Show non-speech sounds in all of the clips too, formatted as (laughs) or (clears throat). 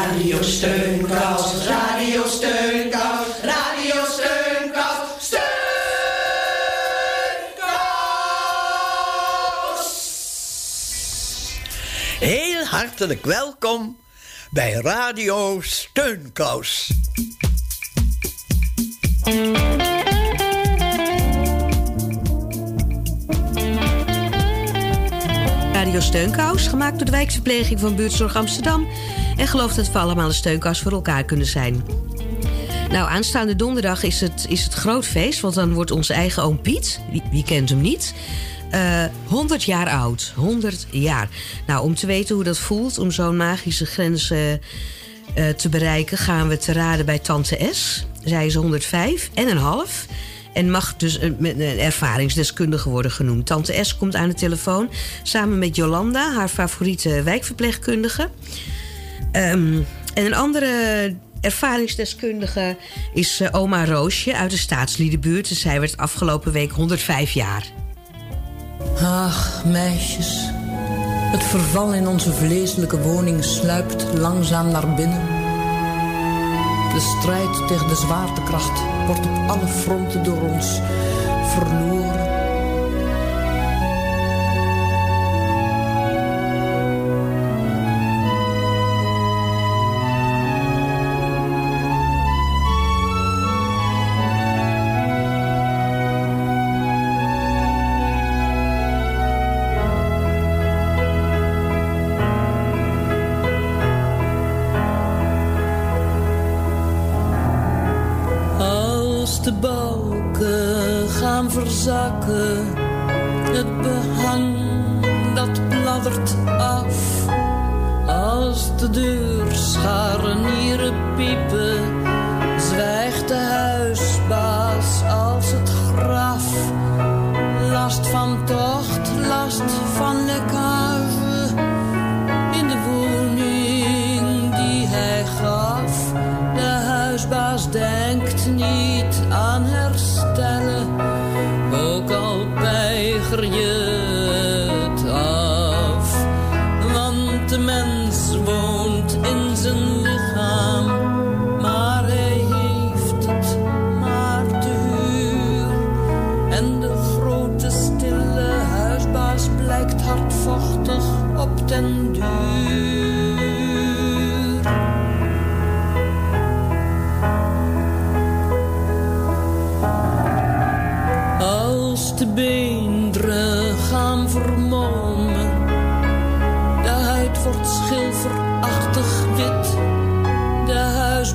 Radio Steunkous, Radio Steunkous, Radio Steunkous, Steunkous. Heel hartelijk welkom bij Radio Steunkous. Radio Steunkous, gemaakt door de wijkverpleging van Buurtzorg Amsterdam. En geloof dat we allemaal een steunkous voor elkaar kunnen zijn. Nou, aanstaande donderdag is het, is het groot feest, want dan wordt onze eigen oom Piet, wie, kent hem niet, eh 100 jaar oud. 100 jaar. Nou, om te weten hoe dat voelt, om zo'n magische grens eh, eh, te bereiken, gaan we te raden bij Tante S. Zij is 105 en een half. En mag dus een ervaringsdeskundige worden genoemd. Tante S komt aan de telefoon samen met Jolanda, haar favoriete wijkverpleegkundige. Ehm, en een andere ervaringsdeskundige is eh, oma Roosje uit de staatsliedenbuurt. En zij werd afgelopen week 105 jaar. Ach, meisjes. Het verval in onze vleeselijke woning sluipt langzaam naar binnen. De strijd tegen de zwaartekracht wordt op alle fronten door ons verloren. De balken gaan verzakken, het behang dat bladdert af. Als de deurscharnieren piepen, zwijgt de huisbaas als het graf. Last van tocht, last van lekkage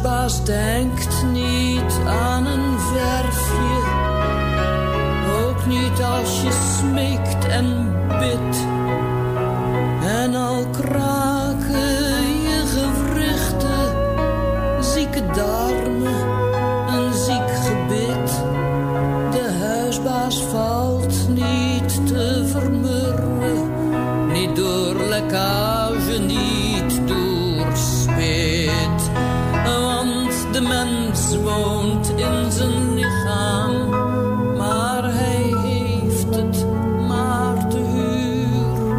huisbaas denkt niet aan de mens woont in zijn lichaam, maar hij heeft het maar te huur.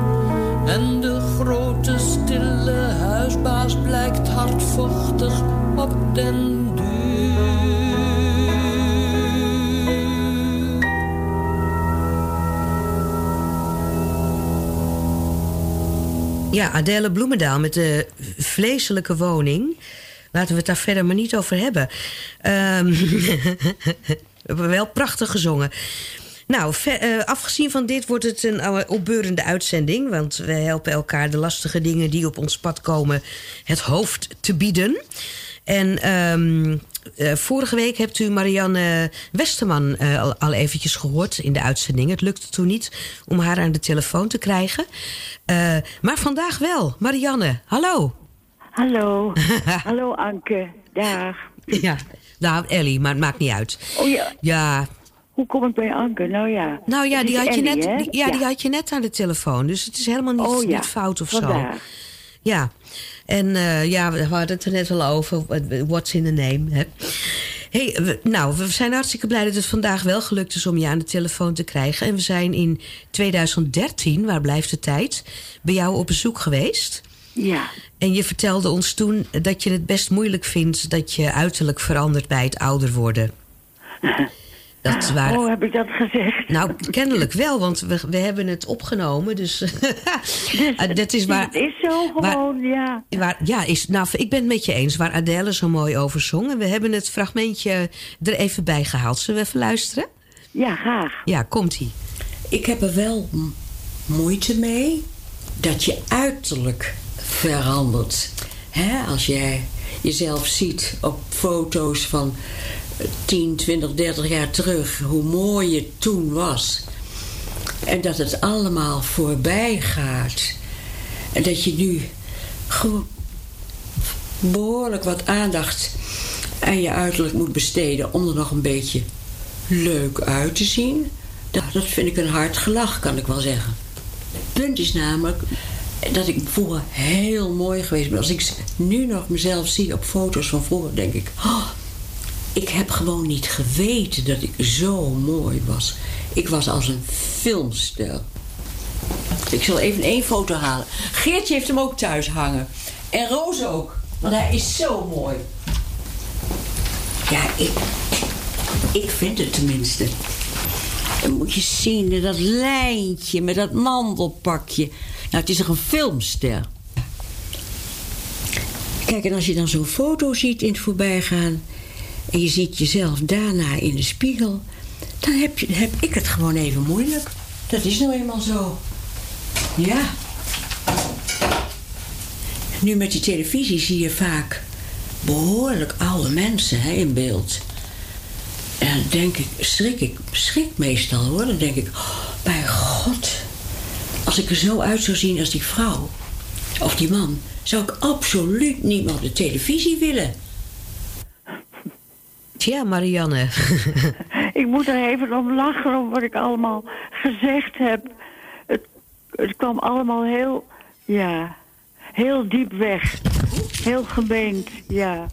En de grote stille huisbaas blijkt hardvochtig op den duur. Ja, Adele Bloemendaal met de vleeselijke woning. Laten we het daar verder maar niet over hebben. Ehm, (laughs) we hebben wel prachtig gezongen. Nou, eh, afgezien van dit wordt het een opbeurende uitzending. Want we helpen elkaar de lastige dingen die op ons pad komen het hoofd te bieden. En ehm, eh, vorige week hebt u Marianne Westerman eh, al, eventjes gehoord in de uitzending. Het lukte toen niet om haar aan de telefoon te krijgen. Maar vandaag wel. Marianne, hallo. Hallo. (laughs) Hallo Anke. Dag. Ja, nou Ellie, maar het maakt niet uit. Oh ja, Ja, hoe kom ik bij Anke? Nou ja. nou ja, die had, je net, die- ja, die had je net aan de telefoon. Dus het is helemaal niet, Oh ja, niet fout of zo. vandaar. Ja, en eh, ja, we hadden het er net al over. What's in the name? Hè? Hey, we- nou, we zijn hartstikke blij dat het vandaag wel gelukt is om je aan de telefoon te krijgen. En we zijn in 2013, waar blijft de tijd, bij jou op bezoek geweest. Ja. En je vertelde ons toen dat je het best moeilijk vindt dat je uiterlijk verandert bij het ouder worden. (laughs) Dat waren, Oh, heb ik dat gezegd? Nou, kennelijk wel, want we, we hebben het opgenomen. Dus, (laughs) Ah, dat is waar. Het is zo waar- gewoon, ja. Waar, ja, is, nou, ik ben het met je eens waar Adele zo mooi over zong. En we hebben het fragmentje er even bij gehaald. Zullen we even luisteren? Ja, graag. Ja, komt-ie. Ik heb er wel moeite mee dat je uiterlijk verandert. Hè? Als jij jezelf ziet op foto's van eh, 10, 20, 30 jaar terug, hoe mooi je toen was. En dat het allemaal voorbij gaat. En dat je nu behoorlijk wat aandacht aan je uiterlijk moet besteden om er nog een beetje leuk uit te zien. Dat, dat vind ik een hard gelach, kan ik wel zeggen. Het punt is namelijk dat ik vroeger heel mooi geweest ben. Als ik nu nog mezelf zie op foto's van vroeger, denk ik... "Oh, ik heb gewoon niet geweten dat ik zo mooi was. Ik was als een filmster. Ik zal even één foto halen. Geertje heeft hem ook thuis hangen. En Roos ook. Want hij is zo mooi. Ja, ik, ik vind het tenminste. Dan moet je zien, dat lijntje met dat mandelpakje. Nou, het is toch een filmster. Kijk, en als je dan zo'n foto ziet in het voorbijgaan... en je ziet jezelf daarna in de spiegel... dan heb, je, heb ik het gewoon even moeilijk. Dat is nou eenmaal zo. Ja. Nu met die televisie zie je vaak behoorlijk oude mensen hè, in beeld. En dan denk ik, schrik ik, schrik meestal hoor. Dan denk ik, oh, bij god, als ik er zo uit zou zien als die vrouw of die man, zou ik absoluut niet meer op de televisie willen. Tja, Marianne. (laughs) Ik moet er even om lachen om wat ik allemaal gezegd heb. Het, het kwam allemaal heel, ja, heel diep weg. Heel gemeend, ja.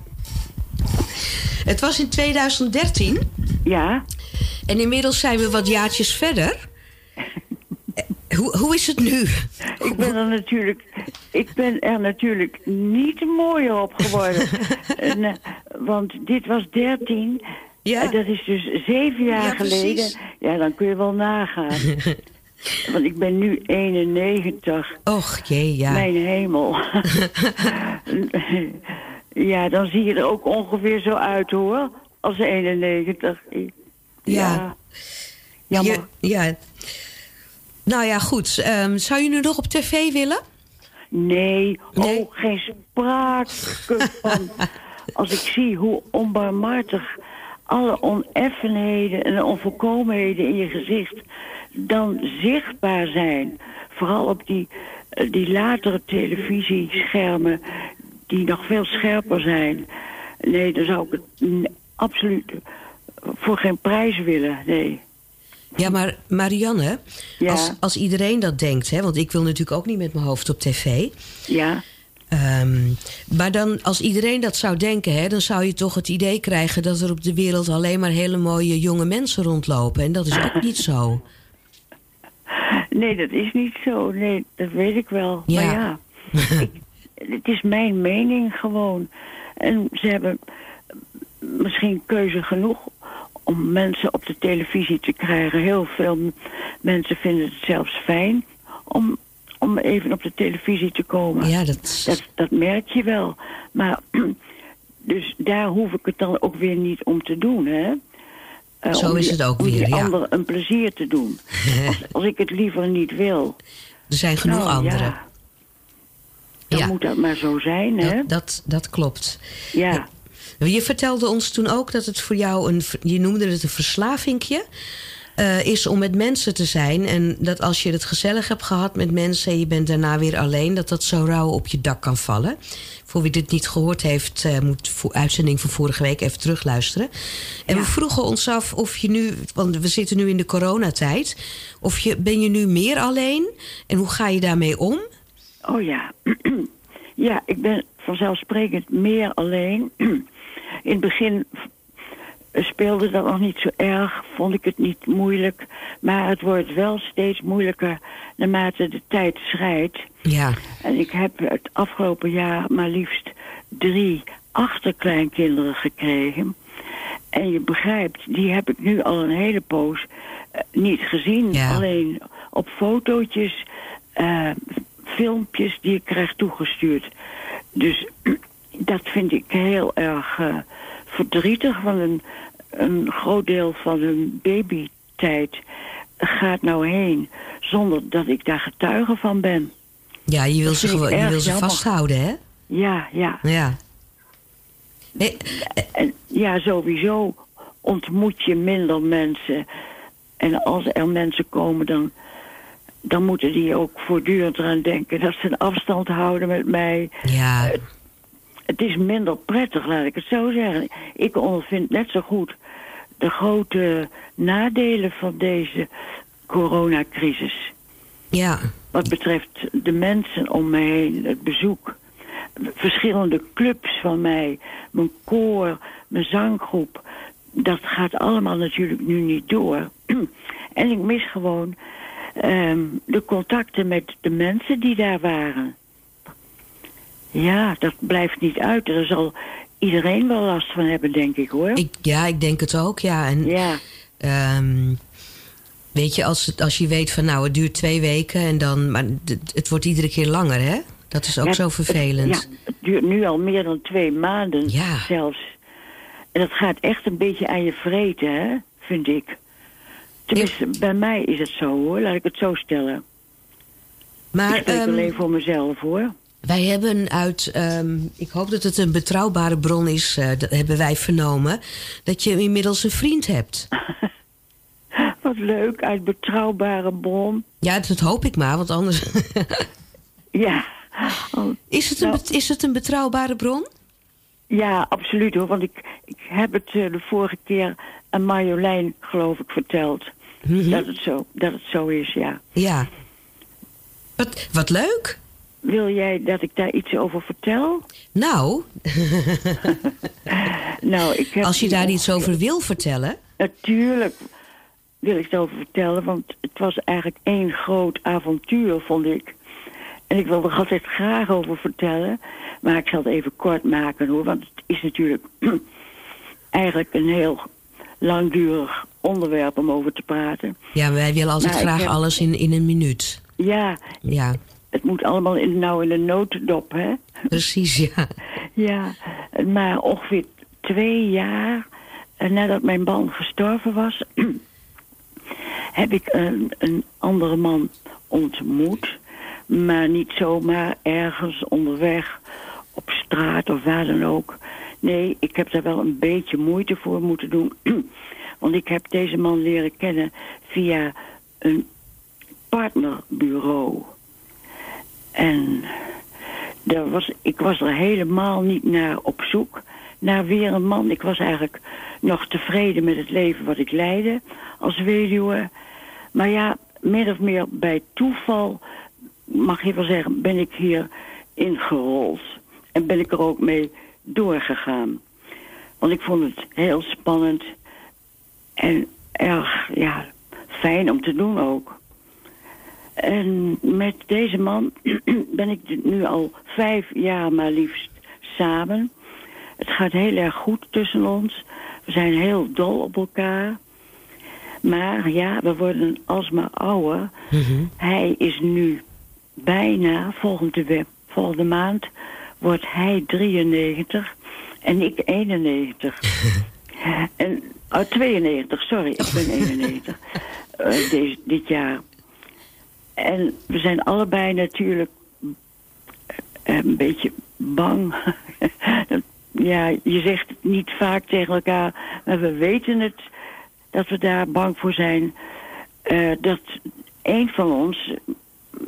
het was in 2013 Ja, en inmiddels zijn we wat jaartjes verder. Eh, Hoe, hoe is het nu? ik ben er natuurlijk, ik ben er natuurlijk niet mooier op geworden. (laughs) En, eh, want dit was 13. Ja. En dat is dus zeven jaar Ja, precies. geleden. Ja, dan kun je wel nagaan. (laughs) want ik ben nu 91. Och jee, ja. Mijn hemel. (laughs) ja, dan zie je er ook ongeveer zo uit hoor. Als 91. Ja. Jammer. Je- ja. Nou ja, goed. Ehm, zou je nu nog op tv willen? Nee, Nee? oh, geen sprake van. (laughs) Als ik zie hoe onbarmhartig alle oneffenheden en onvolkomenheden in je gezicht dan zichtbaar zijn. Vooral op die, eh, die latere televisieschermen die nog veel scherper zijn. Nee, dan zou ik het absoluut voor geen prijs willen, nee. Ja, maar Marianne, Ja. als, als iedereen dat denkt... Hè, want ik wil natuurlijk ook niet met mijn hoofd op tv... Ja, Ehm, maar dan, als iedereen dat zou denken, hè, dan zou je toch het idee krijgen dat er op de wereld alleen maar hele mooie jonge mensen rondlopen. En dat is ook niet zo. (laughs) Nee, dat is niet zo. Nee, dat weet ik wel. Ja. Maar ja, (laughs) ik, het is mijn mening gewoon. En ze hebben misschien keuze genoeg om mensen op de televisie te krijgen. Heel veel mensen vinden het zelfs fijn om, om even op de televisie te komen. Ja, dat, Dat, dat merk je wel. Maar (clears throat) dus daar hoef ik het dan ook weer niet om te doen, hè? Eh, Zo om is die- het ook om weer, die ja. anderen een plezier te doen. (laughs) als, als ik het liever niet wil. er zijn genoeg nou, anderen. Ja, dan Ja. moet dat maar zo zijn, hè? Dat, dat, dat klopt. Ja. Je vertelde ons toen ook dat het voor jou een, je noemde het een verslavingje, eh, is om met mensen te zijn. En dat als je het gezellig hebt gehad met mensen en je bent daarna weer alleen, dat dat zo rauw op je dak kan vallen. Voor wie dit niet gehoord heeft, eh, moet uitzending van vorige week even terugluisteren. En we vroegen ons af of je nu, want we zitten nu in de coronatijd, of je, ben je nu meer alleen en hoe ga je daarmee om? Oh ja. (clears throat) ja, ik ben vanzelfsprekend meer alleen. (clears throat) In het begin speelde dat nog niet zo erg, vond ik het niet moeilijk. Maar het wordt wel steeds moeilijker naarmate de tijd schrijdt. Ja. En ik heb het afgelopen jaar maar liefst drie achterkleinkinderen gekregen. En je begrijpt, die heb ik nu al een hele poos eh, niet gezien. Ja. Alleen op fotootjes, eh, filmpjes die ik krijg toegestuurd. Dus dat vind ik heel erg eh, verdrietig. Want een, een groot deel van hun babytijd gaat nou heen... zonder dat ik daar getuige van ben. Ja, je wil ze, gewoon, je wil ze jammer. vasthouden, hè? Ja, ja. Ja. Nee, En ja, sowieso ontmoet je minder mensen. En als er mensen komen, dan, dan moeten die ook voortdurend eraan denken... dat ze een afstand houden met mij. ja. Het is minder prettig, laat ik het zo zeggen. Ik ondervind net zo goed de grote nadelen van deze coronacrisis. Ja. Wat betreft de mensen om me heen, het bezoek. Verschillende clubs van mij, mijn koor, mijn zanggroep. Dat gaat allemaal natuurlijk nu niet door. (clears throat) en ik mis gewoon ehm, de contacten met de mensen die daar waren. Ja, dat blijft niet uit. Er zal iedereen wel last van hebben, denk ik hoor. Ik, ja, ik denk het ook, ja. En Ja, Ehm, weet je, als, het, als je weet van nou, het duurt twee weken en dan. Maar het, het wordt iedere keer langer, hè? Dat is ook Ja, zo het- vervelend. ja, het duurt nu al meer dan twee maanden Ja. zelfs. En dat gaat echt een beetje aan je vreten, hè? vind ik. Tenminste, bij mij is het zo hoor, laat ik het zo stellen. maar ik spreek ehm, alleen voor mezelf hoor. Wij hebben uit. ehm, ik hoop dat het een betrouwbare bron is, eh, dat hebben wij vernomen. Dat je inmiddels een vriend hebt. (laughs) Wat leuk, uit betrouwbare bron. Ja, dat hoop ik maar, want anders. (laughs) Ja, Oh, is, het een, Nou. is het een betrouwbare bron? ja absoluut hoor. Want ik, ik heb het eh, de vorige keer aan Marjolein, geloof ik, verteld. Mhm. dat, het zo, dat het zo is, ja. Ja. Wat, wat leuk. Wil jij dat ik daar iets over vertel? Nou, (laughs) Nou, ik heb als je daar iets over wil vertellen. Natuurlijk wil ik het over vertellen, want het was eigenlijk één groot avontuur, vond ik. En ik wilde er altijd graag over vertellen, maar ik zal het even kort maken hoor, want het is natuurlijk (clears throat) eigenlijk een heel langdurig onderwerp om over te praten. Ja, wij willen altijd graag heb- alles in, in een minuut. Ja, Ja, het moet allemaal in, nou in een notendop, hè? precies, ja. Ja, maar ongeveer twee jaar eh, nadat mijn man gestorven was, (clears throat) heb ik een, een andere man ontmoet. Maar niet zomaar ergens onderweg, op straat of waar dan ook. Nee, ik heb daar wel een beetje moeite voor moeten doen. (clears throat) Want ik heb deze man leren kennen via een partnerbureau. En daar was, ik was er helemaal niet naar op zoek. Naar weer een man. Ik was eigenlijk nog tevreden met het leven wat ik leidde als weduwe. Maar ja, min of meer bij toeval, mag je wel zeggen, ben ik hier ingerold. En ben ik er ook mee doorgegaan. Want ik vond het heel spannend en erg ja, fijn om te doen ook. En met deze man (clears throat) ben ik nu al vijf jaar maar liefst samen. Het gaat heel erg goed tussen ons. We zijn heel dol op elkaar. Maar ja, we worden alsmaar ouder. Mhm. Hij is nu bijna, volgende, volgende maand, wordt hij 93 en ik 91. (laughs) en, oh, 92, sorry, ik ben (laughs) 91 eh, deze, dit jaar. En we zijn allebei natuurlijk eh, een beetje bang. (laughs) ja, je zegt het niet vaak tegen elkaar, maar we weten het dat we daar bang voor zijn. eh, dat een van ons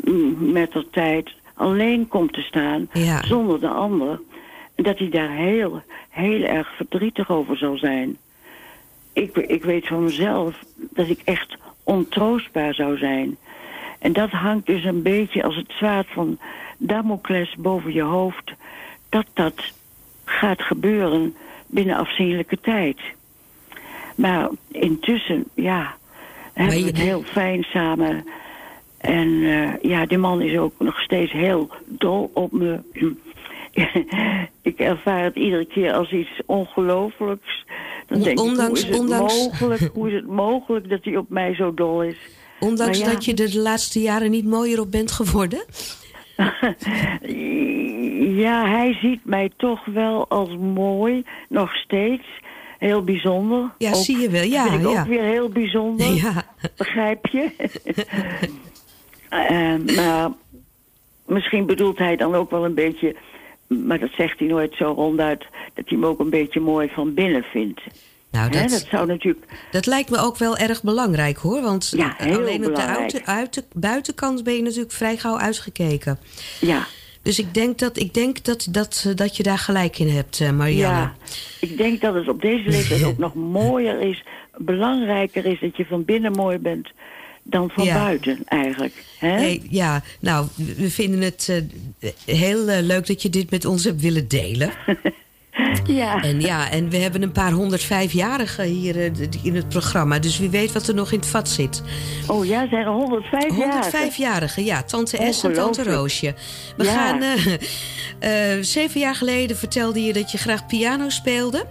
mm, met de tijd alleen komt te staan Ja. zonder de ander. En dat hij daar heel, heel erg verdrietig over zal zijn. Ik, ik weet van mezelf dat ik echt ontroostbaar zou zijn. En dat hangt dus een beetje als het zwaard van Damocles boven je hoofd. Dat dat gaat gebeuren binnen afzienlijke tijd. Maar intussen, ja, hebben we het heel fijn samen. En eh, ja, die man is ook nog steeds heel dol op me. (laughs) ik ervaar het iedere keer als iets ongelooflijks. Dan denk Ondanks- ik, hoe is, het ondanks- mogelijk, hoe is het mogelijk dat hij op mij zo dol is? Ondanks ja. dat je er de laatste jaren niet mooier op bent geworden? (laughs) Ja, hij ziet mij toch wel als mooi, nog steeds. Heel bijzonder. Ja, Ook- zie je wel. Ja, vind ik ja. ook weer heel bijzonder. Ja. Begrijp je? (laughs) Eh, maar misschien bedoelt hij dan ook wel een beetje... Maar dat zegt hij nooit zo ronduit... dat hij me ook een beetje mooi van binnen vindt. Nou, dat, dat zou natuurlijk... dat lijkt me ook wel erg belangrijk hoor. Want Ja, alleen op de belangrijk. uiten- uiten- buitenkant ben je natuurlijk vrij gauw uitgekeken. Ja, Dus ik denk dat, ik denk dat, dat, dat je daar gelijk in hebt, eh, Marianne. ja, ik denk dat het op deze leeftijd ook (laughs) nog mooier is... belangrijker is dat je van binnen mooi bent... dan van Ja. buiten eigenlijk. Hè? Nee, ja, nou, we vinden het eh, heel eh, leuk dat je dit met ons hebt willen delen. (laughs) Ja. En ja, en we hebben een paar 105-jarigen hier eh, in het programma. Dus wie weet wat er nog in het vat zit. Oh ja, zijn er 105 jaar? 105-jarigen, ja. Tante S en Tante. Roosje. We Ja. gaan... eh, (laughs) eh, zeven jaar geleden vertelde je dat je graag piano speelde.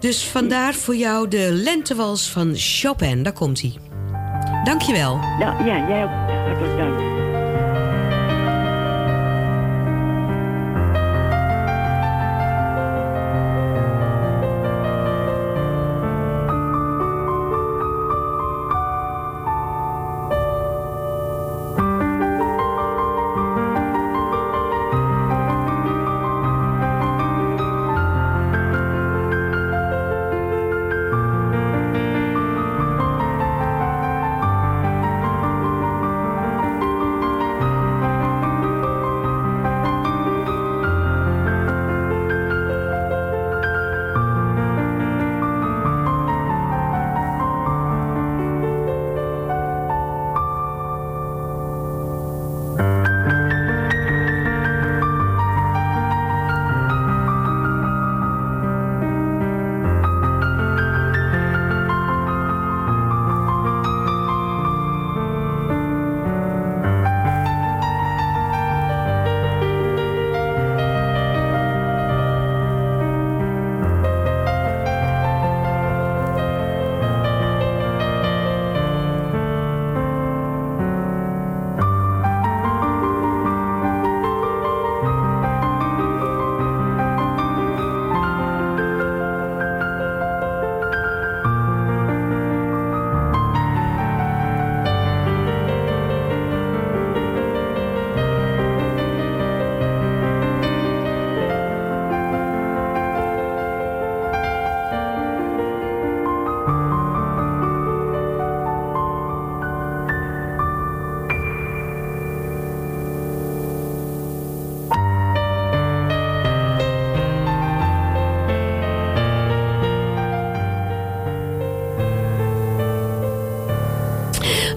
Dus vandaar voor jou de lentewals van Chopin. Daar komt hij. Dankjewel. Nou, ja, jij ook. Hartelijk dank.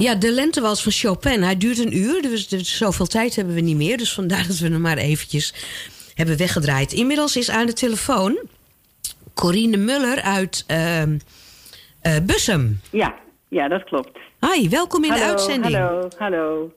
Ja, de lentewals van Chopin. Hij duurt een uur, dus, dus zoveel tijd hebben we niet meer. Dus vandaar dat we hem maar eventjes hebben weggedraaid. Inmiddels is aan de telefoon Corine Muller uit eh, Bussum. Ja, ja, dat klopt. Hi, welkom in de hallo, uitzending. hallo, hallo.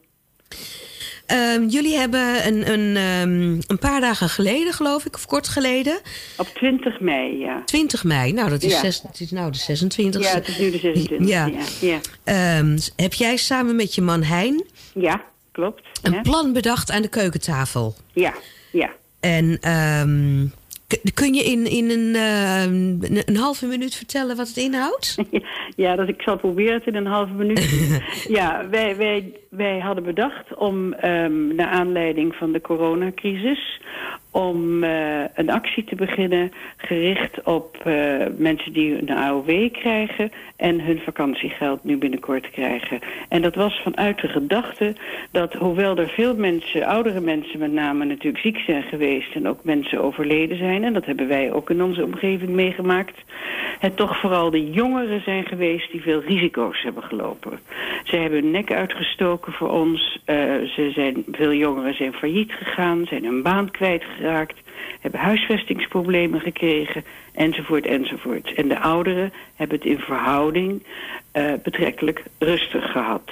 Ehm, jullie hebben een, een, ehm, een paar dagen geleden, geloof ik, of kort geleden, Op 20 mei, ja. 20 mei, nou dat is, Ja. zes, het is nou de 26e. Ja, het is nu de 26 Ja. ja. Ja, Ehm, heb jij samen met je man Hein ja klopt. een plan bedacht aan de keukentafel? ja. ja. En ehm, kun je in, in een, ehm, een, halve minuut vertellen wat het inhoudt? (laughs) Ja, dat ik zal proberen het in een halve minuut. (laughs) ja, wij, wij, wij hadden bedacht om, ehm naar aanleiding van de coronacrisis... om eh, een actie te beginnen gericht op eh, mensen die een AOW krijgen... en hun vakantiegeld nu binnenkort krijgen. En dat was vanuit de gedachte dat hoewel er veel mensen, oudere mensen met name natuurlijk ziek zijn geweest... en ook mensen overleden zijn, en dat hebben wij ook in onze omgeving meegemaakt... het toch vooral de jongeren zijn geweest die veel risico's hebben gelopen. Ze hebben hun nek uitgestoken voor ons. eh, ze zijn, veel jongeren zijn failliet gegaan, zijn hun baan kwijtgeraakt... hebben huisvestingsproblemen gekregen, enzovoort, enzovoort. En de ouderen hebben het in verhouding uh, betrekkelijk rustig gehad.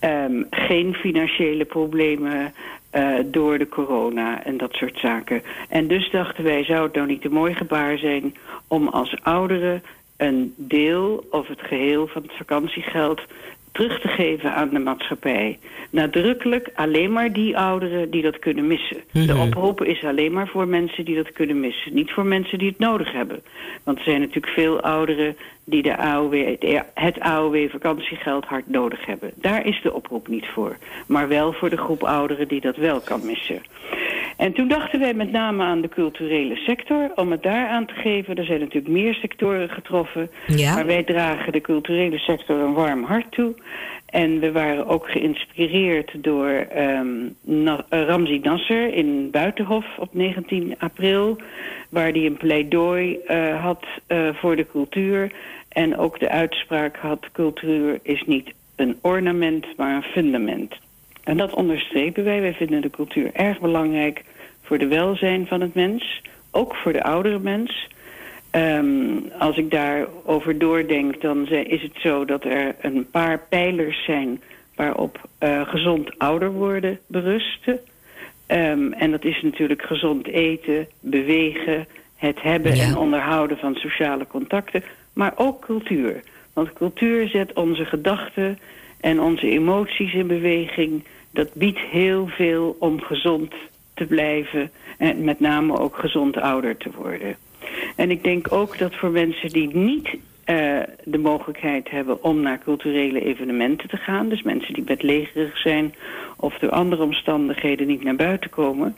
Um, geen financiële problemen uh, door de corona en dat soort zaken. En dus dachten wij, zou het nou niet een mooi gebaar zijn... om als ouderen een deel of het geheel van het vakantiegeld terug te geven aan de maatschappij. Nadrukkelijk alleen maar die ouderen die dat kunnen missen. De Mhm. oproep is alleen maar voor mensen die dat kunnen missen. Niet voor mensen die het nodig hebben. Want er zijn natuurlijk veel ouderen die de AOW, het AOW-vakantiegeld hard nodig hebben. Daar is de oproep niet voor. Maar wel voor de groep ouderen die dat wel kan missen. En toen dachten wij met name aan de culturele sector, om het daar aan te geven. Er zijn natuurlijk meer sectoren getroffen. Ja. Maar wij dragen de culturele sector een warm hart toe. En we waren ook geïnspireerd door ehm Na- eh, Ramzi Nasser in Buitenhof op 19 april. Waar hij een pleidooi eh, had eh, voor de cultuur. En ook de uitspraak had, cultuur is niet een ornament, maar een fundament. En dat onderstrepen wij. Wij vinden de cultuur erg belangrijk voor de welzijn van het mens. Ook voor de oudere mens. Ehm, als ik daarover doordenk, dan is het zo dat er een paar pijlers zijn waarop eh, gezond ouder worden berusten. Ehm, en dat is natuurlijk gezond eten, bewegen, het hebben Ja. en onderhouden van sociale contacten, maar ook cultuur. Want cultuur zet onze gedachten en onze emoties in beweging. Dat biedt heel veel om gezond te blijven en met name ook gezond ouder te worden. En ik denk ook dat voor mensen die niet eh, de mogelijkheid hebben om naar culturele evenementen te gaan, dus mensen die bedlegerig zijn of door andere omstandigheden niet naar buiten komen,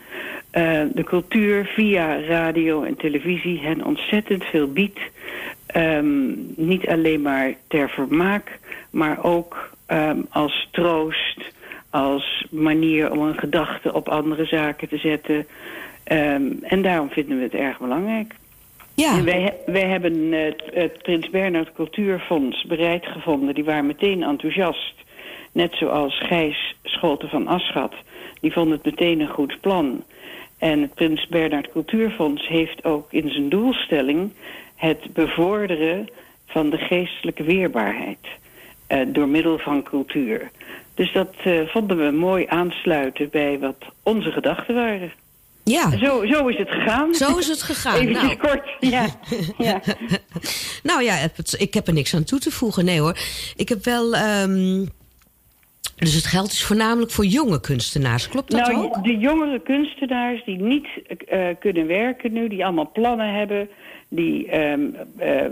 eh, de cultuur via radio en televisie hen ontzettend veel biedt. Ehm, niet alleen maar ter vermaak, maar ook ehm, als troost, als manier om een gedachte op andere zaken te zetten. Ehm, en daarom vinden we het erg belangrijk. Ja. En wij, wij hebben het, het Prins Bernhard Cultuurfonds bereid gevonden. Die waren meteen enthousiast. Net zoals Gijs Scholten van Aschat. Die vond het meteen een goed plan. En het Prins Bernhard Cultuurfonds heeft ook in zijn doelstelling... het bevorderen van de geestelijke weerbaarheid. eh, door middel van cultuur. Dus dat eh, vonden we mooi aansluiten bij wat onze gedachten waren. ja. Zo, zo is het gegaan. Zo is het gegaan. Even Nou. kort, ja. (laughs) ja. Nou ja, ik heb er niks aan toe te voegen. Nee hoor. Ik heb wel. ehm, dus het geld is voornamelijk voor jonge kunstenaars. Klopt dat nou, ook? de jongere kunstenaars die niet eh, kunnen werken nu, die allemaal plannen hebben, die ehm, ehm,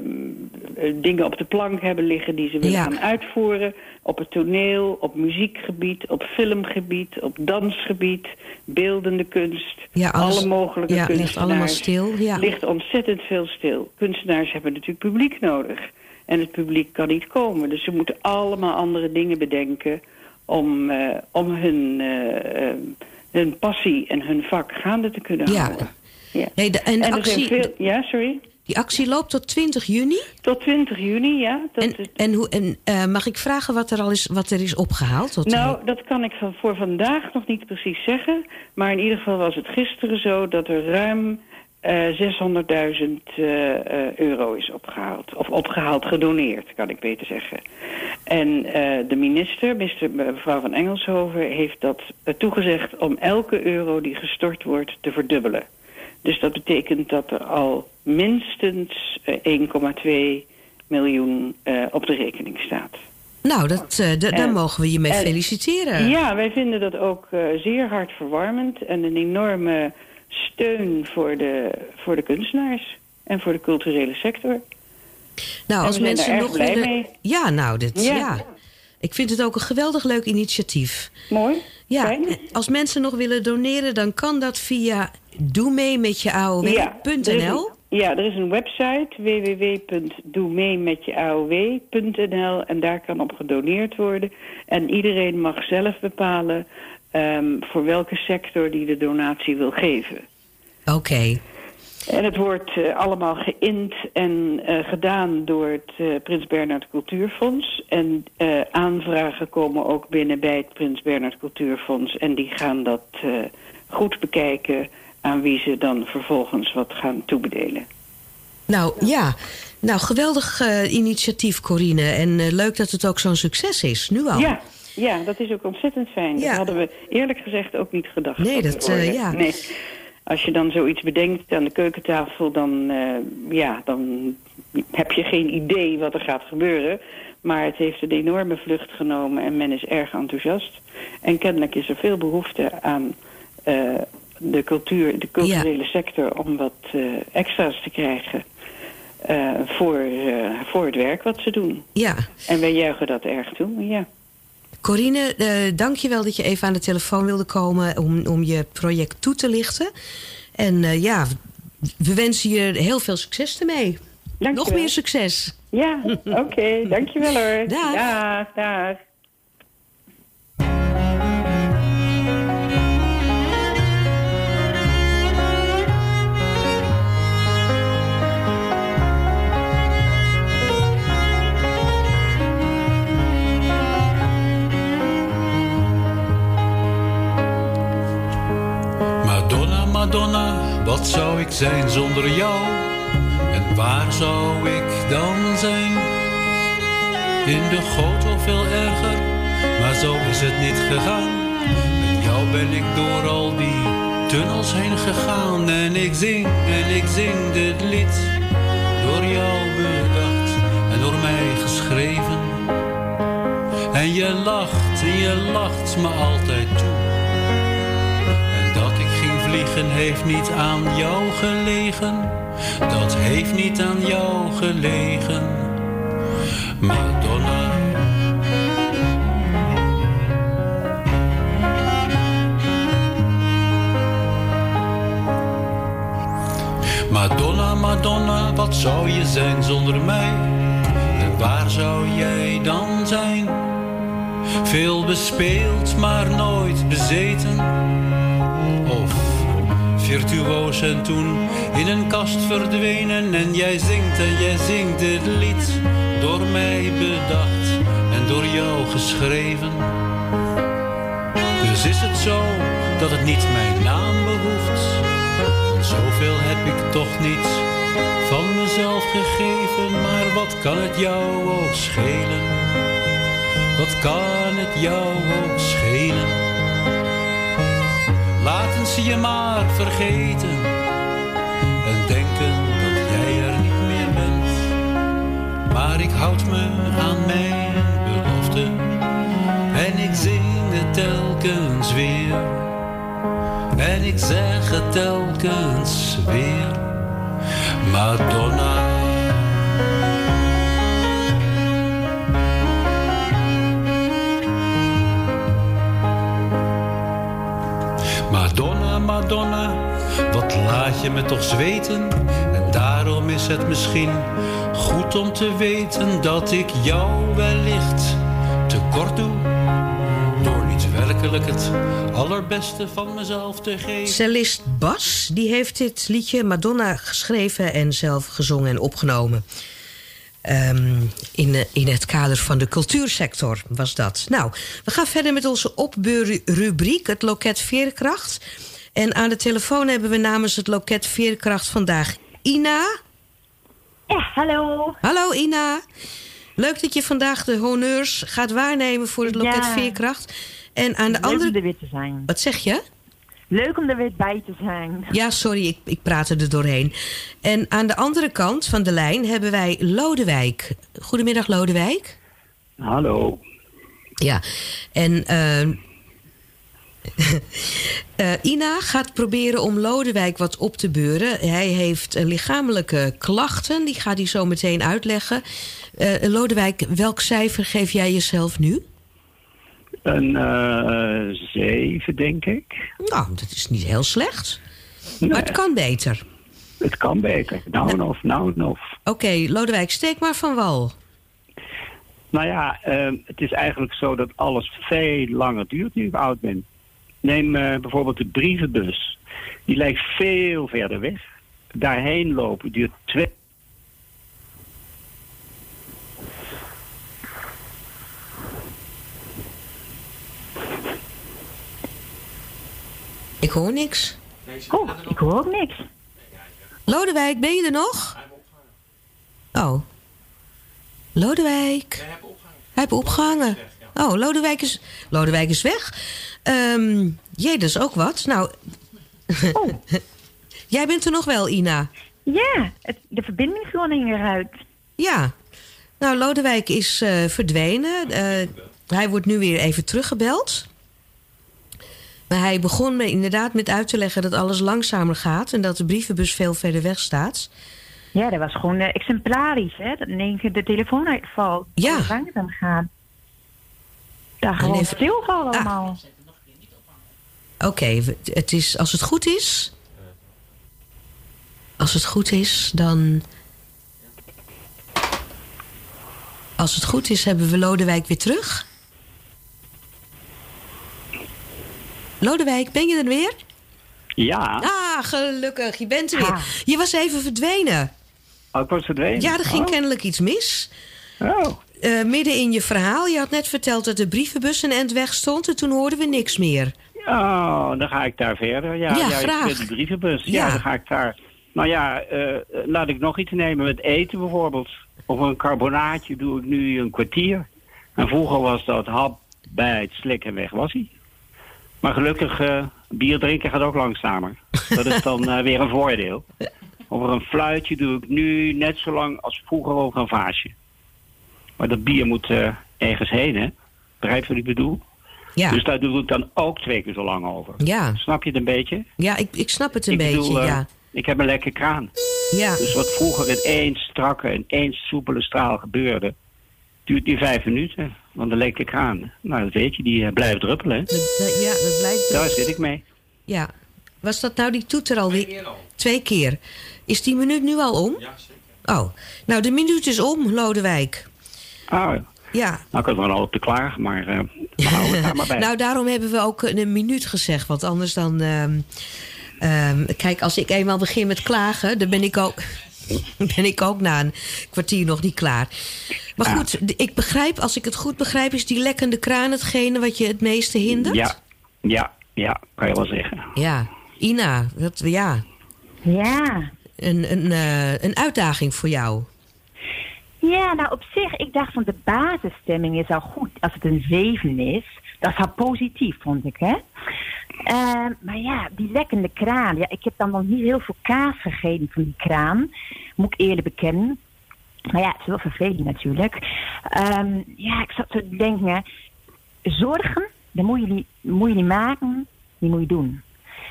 eh, dingen op de plank hebben liggen die ze willen Ja. gaan uitvoeren. Op het toneel, op muziekgebied, op filmgebied, op dansgebied, beeldende kunst. Ja, alles- alle mogelijke ja, ligt kunstenaars. allemaal stil, ja. Ligt ontzettend veel stil. Kunstenaars hebben natuurlijk publiek nodig. En het publiek kan niet komen. Dus ze moeten allemaal andere dingen bedenken om, eh, om hun, eh, eh, hun passie en hun vak gaande te kunnen houden. Ja. Nee, de, en En actie, veel, ja, sorry. Die actie loopt tot 20 juni. Tot 20 juni, ja. Dat En, is, en, hoe, en eh, mag ik vragen wat er al is, wat er is opgehaald? Tot, nou, dat kan ik van, voor vandaag nog niet precies zeggen. Maar in ieder geval was het gisteren zo dat er ruim eh 600.000 eh, eh, euro is opgehaald. Of opgehaald, gedoneerd, kan ik beter zeggen. En de minister, minister, mevrouw van Engelshoven, heeft dat toegezegd om elke euro die gestort wordt te verdubbelen. Dus dat betekent dat er al minstens eh, 1,2 miljoen eh, op de rekening staat. nou, dat, eh, daar en- mogen we je mee en- feliciteren. Ja, wij vinden dat ook eh, zeer hartverwarmend en een enorme steun voor de, voor de kunstenaars en voor de culturele sector. nou, en als mensen nog willen. mee. Ja, nou, dit, ja. Ja. Ik vind het ook een geweldig leuk initiatief. Mooi. Ja, Fijn. als mensen nog willen doneren, dan kan dat via doe mee met je Ja, er is AOW.nl. een- Ja, er is een website www.doemeemetjeaow.nl en daar kan op gedoneerd worden. En iedereen mag zelf bepalen ehm, voor welke sector die de donatie wil geven. Oké. En het wordt eh, allemaal geïnd en eh, gedaan door het eh, Prins Bernhard Cultuurfonds. En aanvragen komen ook binnen bij het Prins Bernhard Cultuurfonds. En die gaan dat goed bekijken aan wie ze dan vervolgens wat gaan toebedelen. Nou ja, nou geweldig initiatief Corine. En leuk dat het ook zo'n succes is, nu al. Ja, ja, dat is ook ontzettend fijn. Ja. Dat hadden we eerlijk gezegd ook niet gedacht. Nee, dat dat, ja. Nee. Als je dan zoiets bedenkt aan de keukentafel, dan, eh, ja, dan heb je geen idee wat er gaat gebeuren. Maar het heeft een enorme vlucht genomen en men is erg enthousiast. En kennelijk is er veel behoefte aan eh, de, cultuur, de culturele sector om wat eh, extra's te krijgen voor, voor het werk wat ze doen. Ja. En wij juichen dat erg toe, ja. Corine, eh, dank je wel dat je even aan de telefoon wilde komen om, om je project toe te lichten. En eh, ja, we wensen je heel veel succes ermee. Dank Nog meer succes. Ja, oké. dankjewel hoor. (laughs) Dag. Dag, dag. Wat zou ik zijn zonder jou? En waar zou ik dan zijn? In de goot of veel erger, maar zo is het niet gegaan. Met jou ben ik door al die tunnels heen gegaan. En ik zing, en ik zing dit lied, door jou bedacht en door mij geschreven. En je lacht, en je lacht me altijd toe. Vliegen heeft niet aan jou gelegen. Dat heeft niet aan jou gelegen. Madonna. Madonna, Madonna, wat zou je zijn zonder mij? En waar zou jij dan zijn? Veel bespeeld, maar nooit bezeten. Of virtuoos en toen in een kast verdwenen. En jij zingt en jij zingt dit lied, door mij bedacht en door jou geschreven. Dus is het zo dat het niet mijn naam behoeft. Want zoveel heb ik toch niet van mezelf gegeven. Maar wat kan het jou ook schelen? Wat kan het jou ook schelen? Laten ze je maar vergeten en denken dat jij er niet meer bent. Maar ik houd me aan mijn belofte en ik zing het telkens weer. En ik zeg het telkens weer, Madonna. Laat je me toch zweten? En daarom is het misschien goed om te weten dat ik jou wellicht tekort doe. Door niet werkelijk het allerbeste van mezelf te geven. Cellist Bas, die heeft dit liedje Madonna geschreven en zelf gezongen en opgenomen. Ehm, in, eh, in het kader van de cultuursector was dat. Nou, we gaan verder met onze opbeurrubriek, het loket Veerkracht. En aan de telefoon hebben we namens het loket Veerkracht vandaag Ina. Ja, hallo. Hallo Ina. Leuk dat je vandaag de honneurs gaat waarnemen voor het loket Ja. Veerkracht. En aan de Leuk om andere... er weer te zijn. Wat zeg je? Leuk om er weer bij te zijn. Ja, sorry, ik, ik praatte er doorheen. En aan de andere kant van de lijn hebben wij Lodewijk. Goedemiddag, Lodewijk. Hallo. Ja, en eh, (laughs) eh, Ina gaat proberen om Lodewijk wat op te beuren. Hij heeft eh, lichamelijke klachten, die gaat hij zo meteen uitleggen. Eh, Lodewijk, welk cijfer geef jij jezelf nu? Een zeven, denk ik. Nou, dat is niet heel slecht. Nee, Maar het kan beter. het kan beter. Nou en of, nou en of. Oké, Lodewijk, steek maar van wal. Nou ja, het is eigenlijk zo dat alles veel langer duurt nu ik oud ben. Neem eh, bijvoorbeeld de brievenbus. Die lijkt veel verder weg. Daarheen lopen duurt twee... Ik hoor niks. Oh, ik hoor ook niks. Lodewijk, ben je er nog? Oh. Lodewijk. Hij heeft opgehangen. Oh, Lodewijk is, Lodewijk is weg. Ehm jee, dat is ook wat. Nou, (laughs) Oh. jij bent er nog wel, Ina. Ja, het, de verbinding ging eruit. Ja. Nou, Lodewijk is eh, verdwenen. Eh, hij wordt nu weer even teruggebeld. Maar hij begon me inderdaad met uit te leggen dat alles langzamer gaat... en dat de brievenbus veel verder weg staat. Ja, dat was gewoon eh, exemplarisch, hè. Dat in één keer de telefoon uitvalt. Ja. Langzaam gaat. Daar gewoon even- stilvallen Ah. allemaal. Oké, het is, als het goed is... Als het goed is, dan... Als het goed is, hebben we Lodewijk weer terug. Lodewijk, ben je er weer? Ja, Ah, gelukkig, je bent er weer. Ah. Je was even verdwenen. oh, ik was verdwenen. Ja, er ging oh. kennelijk iets mis. Oh. Eh, midden in je verhaal, je had net verteld dat de brievenbus een end weg stond... en toen hoorden we niks meer. Oh, dan ga ik daar verder. Ja, Ja, ja, graag. Die brievenbus. Ja. Ja. dan ga ik daar. Nou ja, eh, laat ik nog iets nemen met eten bijvoorbeeld. Of een carbonaatje doe ik nu een kwartier. En vroeger was dat hap bij het slikken weg was hij. Maar gelukkig, eh, bier drinken gaat ook langzamer. Dat is dan weer een voordeel. Over een fluitje doe ik nu net zo lang als vroeger over een vaasje. Maar dat bier moet eh, ergens heen, hè? Begrijp je wat ik bedoel? Ja, Dus daar doe ik dan ook twee keer zo lang over. ja. Snap je het een beetje? ja ik, ik snap het een ik beetje, bedoel, eh, ja. Ik heb een lekker kraan. ja. Dus wat vroeger in één strakke en één soepele straal gebeurde... duurt nu vijf minuten. Want een lekker kraan, nou dat weet je, die eh, blijft druppelen. hè. Dat, dat- ja, dat blijft... Daar zit ik mee. Ja. Was dat nou die toeter alweer? Twee keer. Is die minuut nu al om? Ja, zeker. Oh, nou de minuut is om, Lodewijk. Ah, Ja. nou ik had er al op te klaar, maar eh we houden het daar maar (laughs) bij. Nou, daarom hebben we ook een minuut gezegd. Want anders dan... ehm, ehm, kijk, als ik eenmaal begin met klagen... dan ben ik ook, (laughs) ben ik ook na een kwartier nog niet klaar. Maar Ja. goed, ik begrijp, als ik het goed begrijp... is die lekkende kraan hetgene wat je het meeste hindert? ja, ja, ja, kan je wel zeggen. Ja. Ina, dat, ja, Ja. een, een, eh, een uitdaging voor jou. Ja, nou op zich, ik dacht van de basisstemming is al goed als het een 7 is. Dat is al positief, vond ik, hè. Eh, maar ja, die lekkende kraan. Ja, ik heb dan nog niet heel veel kaas gegeten van die kraan. Moet ik eerlijk bekennen. Maar ja, het is wel vervelend natuurlijk. Ehm, ja, ik zat te denken, zorgen, dat moet je, moet je niet maken, die moet je doen.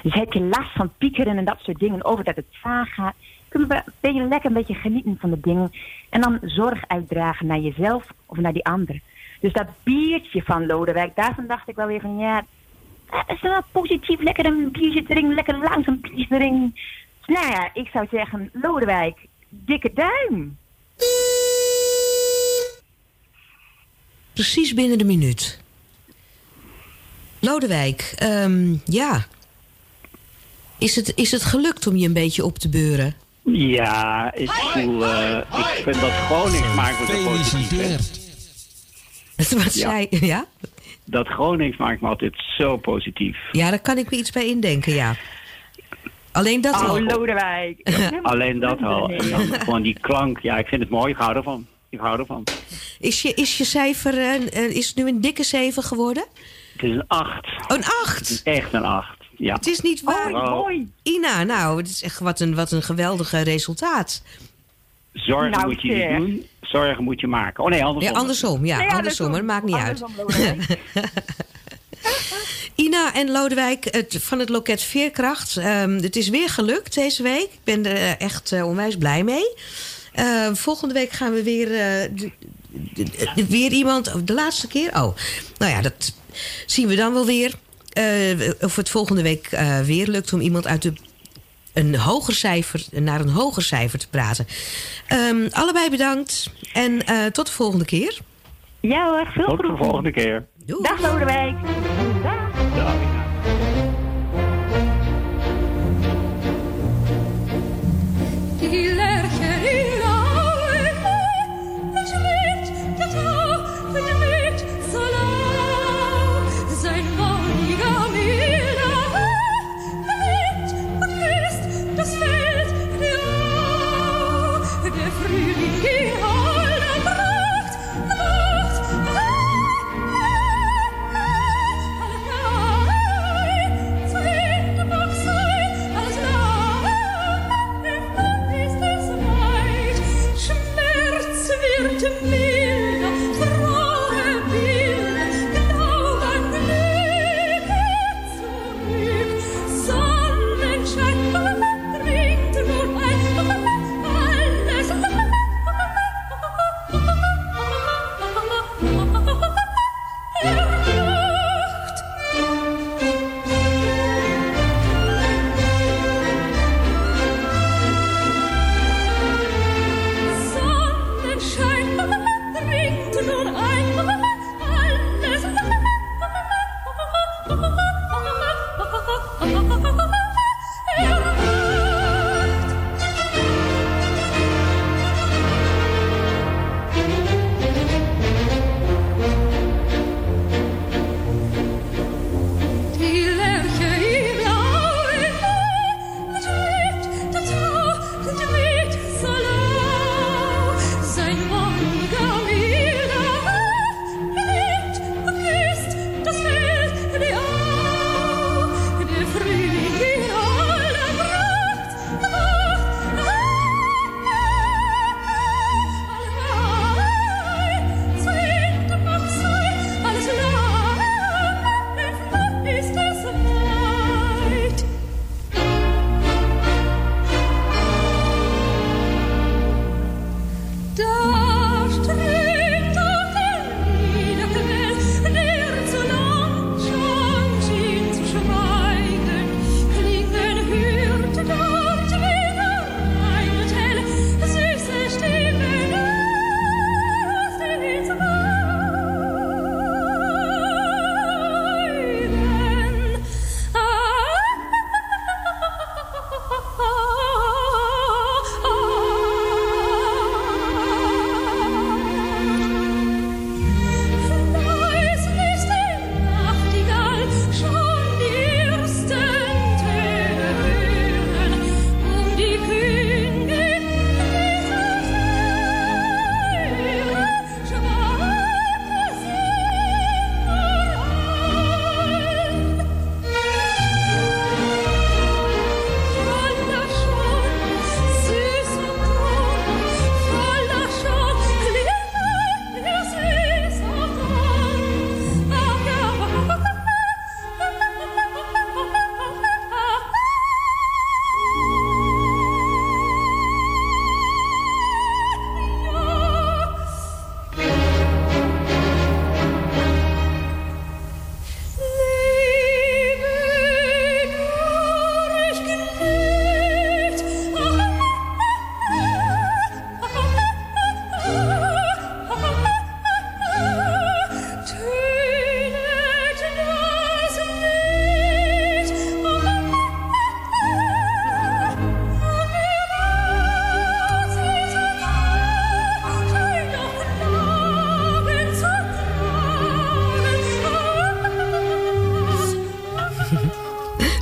Dus heb je last van piekeren en dat soort dingen, over dat het vaag gaat, kun je een lekker een beetje genieten van de dingen. En dan zorg uitdragen naar jezelf of naar die ander. Dus dat biertje van Lodewijk, daarvan dacht ik wel weer van ja, dat is wel positief, lekker een biertje drinken, lekker langzaam biertje drinken. Dus nou ja, ik zou zeggen, Lodewijk, dikke duim. Precies binnen de minuut. Lodewijk, ehm, ja. Is het, is het gelukt om je een beetje op te beuren? Ja, ik voel, eh, ik vind dat Gronings maakt me zo positief. hè. Wat Ja. zei (laughs) ja? Dat Gronings maakt me altijd zo positief. Ja, daar kan ik me iets bij indenken, ja. Alleen dat Oh, al. Lodewijk. (laughs) Alleen dat al. En dan gewoon die klank. Ja, ik vind het mooi. Ik hou ervan. Ik hou ervan. Is je, is je cijfer eh, eh, is het nu een dikke 7 geworden? Het is een 8. Een 8! Echt een 8. Ja. Het is niet waar. Oh. Mooi. Ina, nou, het is echt wat een, wat een geweldige resultaat. Zorgen Nou, moet je niet doen. Zorgen moet je maken. Oh nee, andersom. Ja, andersom, ja, Nee, andersom, maar dat maakt niet uit. Andersom. (laughs) Ina en Lodewijk het, van het loket Veerkracht. Ehm, het is weer gelukt deze week. Ik ben er eh, echt eh, onwijs blij mee. Ehm, volgende week gaan we weer, eh, weer iemand... De laatste keer? Oh, nou ja, dat zien we dan wel weer. Eh, of het volgende week eh, weer lukt om iemand uit de, een hoger cijfer, naar een hoger cijfer te praten. Ehm, allebei bedankt en eh, tot de volgende keer. Ja hoor, veel Tot de groeten. volgende keer. Doei. Dag Lodewijk. Dag. Dag.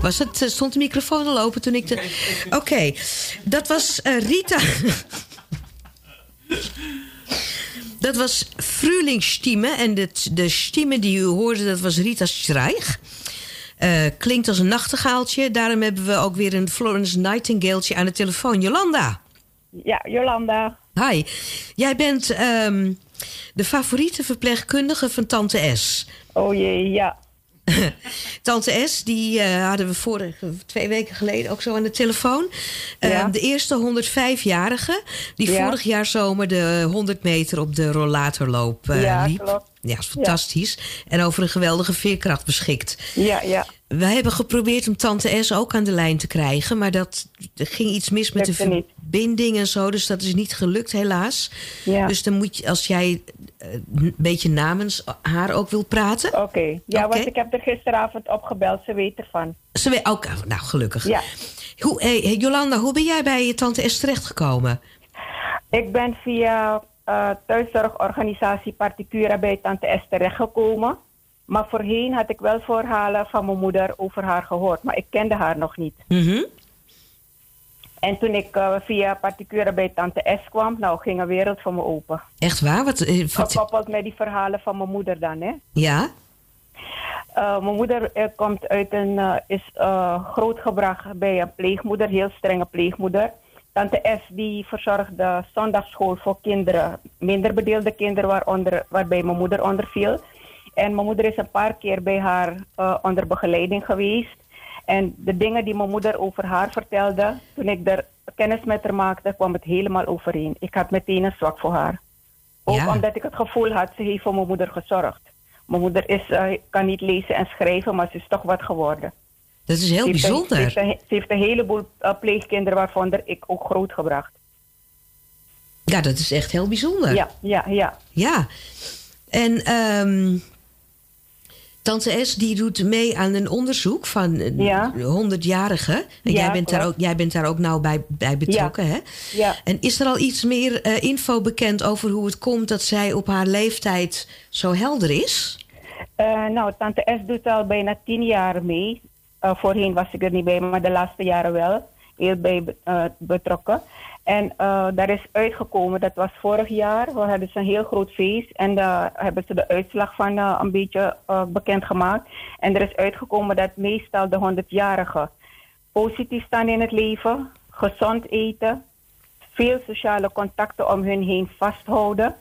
Was het, eh, stond de microfoon al open toen ik de... Oké, dat was eh, Rita... (laughs) dat was Frühlingsstimme. En de, de stimme die u hoorde, dat was Rita Streich. Eh, klinkt als een nachtegaaltje. Daarom hebben we ook weer een Florence Nightingale aan de telefoon. Jolanda. Ja, Jolanda. Hi. Jij bent ehm, de favoriete verpleegkundige van Tante S. Oh jee, ja. (laughs) Tante S, die eh, hadden we vorige, twee weken geleden ook zo aan de telefoon. Eh, Ja. De eerste 105-jarige, die Ja. vorig jaar zomer de 100 meter op de rollatorloop eh, Ja, liep. klopt. Ja, is fantastisch. En over een geweldige veerkracht beschikt. Ja, ja. Wij hebben geprobeerd om Tante S ook aan de lijn te krijgen, maar dat er ging iets mis met de niet. verbinding en zo, dus dat is niet gelukt helaas. Ja. Dus dan moet je, als jij eh, een beetje namens haar ook wil praten. Oké. Ja, want ik heb er gisteravond opgebeld. Ze weet ervan. Ze weet ook, nou gelukkig. Ja. Hoe, hey, Jolanda, hoe ben jij bij je tante S terechtgekomen? Ik ben via eh thuiszorgorganisatie Particura bij Tante S terechtgekomen. Maar voorheen had ik wel verhalen van mijn moeder over haar gehoord. Maar ik kende haar nog niet. Mhm. En toen ik eh, via Particura bij Tante S kwam, nou ging een wereld voor me open. Echt waar? Wat, eh, wat- Gekoppeld met die verhalen van mijn moeder dan, hè. ja? Mijn moeder eh, komt uit een, is grootgebracht bij een pleegmoeder, heel strenge pleegmoeder. Tante S die verzorgt de zondagschool voor kinderen, minder bedeelde kinderen waaronder, waarbij mijn moeder onder viel. En mijn moeder is een paar keer bij haar eh, onder begeleiding geweest. En de dingen die mijn moeder over haar vertelde, toen ik er kennis met haar maakte, kwam het helemaal overeen. Ik had meteen een zwak voor haar. Ook Ja. omdat ik het gevoel had, ze heeft voor mijn moeder gezorgd. Mijn moeder is, eh, kan niet lezen en schrijven, maar ze is toch wat geworden. Dat is heel Ze heeft een- bijzonder. Ze heeft, een, ze heeft een heleboel eh, pleegkinderen waarvan ik ook grootgebracht. Ja, dat is echt heel bijzonder. Ja, ja, ja. Ja. En ehm, Tante S die doet mee aan een onderzoek van een Ja. 100-jarigen. En Ja, jij, bent daar ook, jij bent daar ook nauw bij, bij betrokken, hè? Ja. En is er al iets meer eh, info bekend over hoe het komt dat zij op haar leeftijd zo helder is? Eh, nou, tante S doet al bijna tien jaar mee. Eh, voorheen was ik er niet bij, maar de laatste jaren wel. Heel bij eh, betrokken. En eh, daar is uitgekomen, dat was vorig jaar. We hadden een heel groot feest. En daar hebben ze de uitslag van een beetje bekendgemaakt. En er is uitgekomen dat meestal de 100-jarigen positief staan in het leven. Gezond eten. Veel sociale contacten om hun heen vasthouden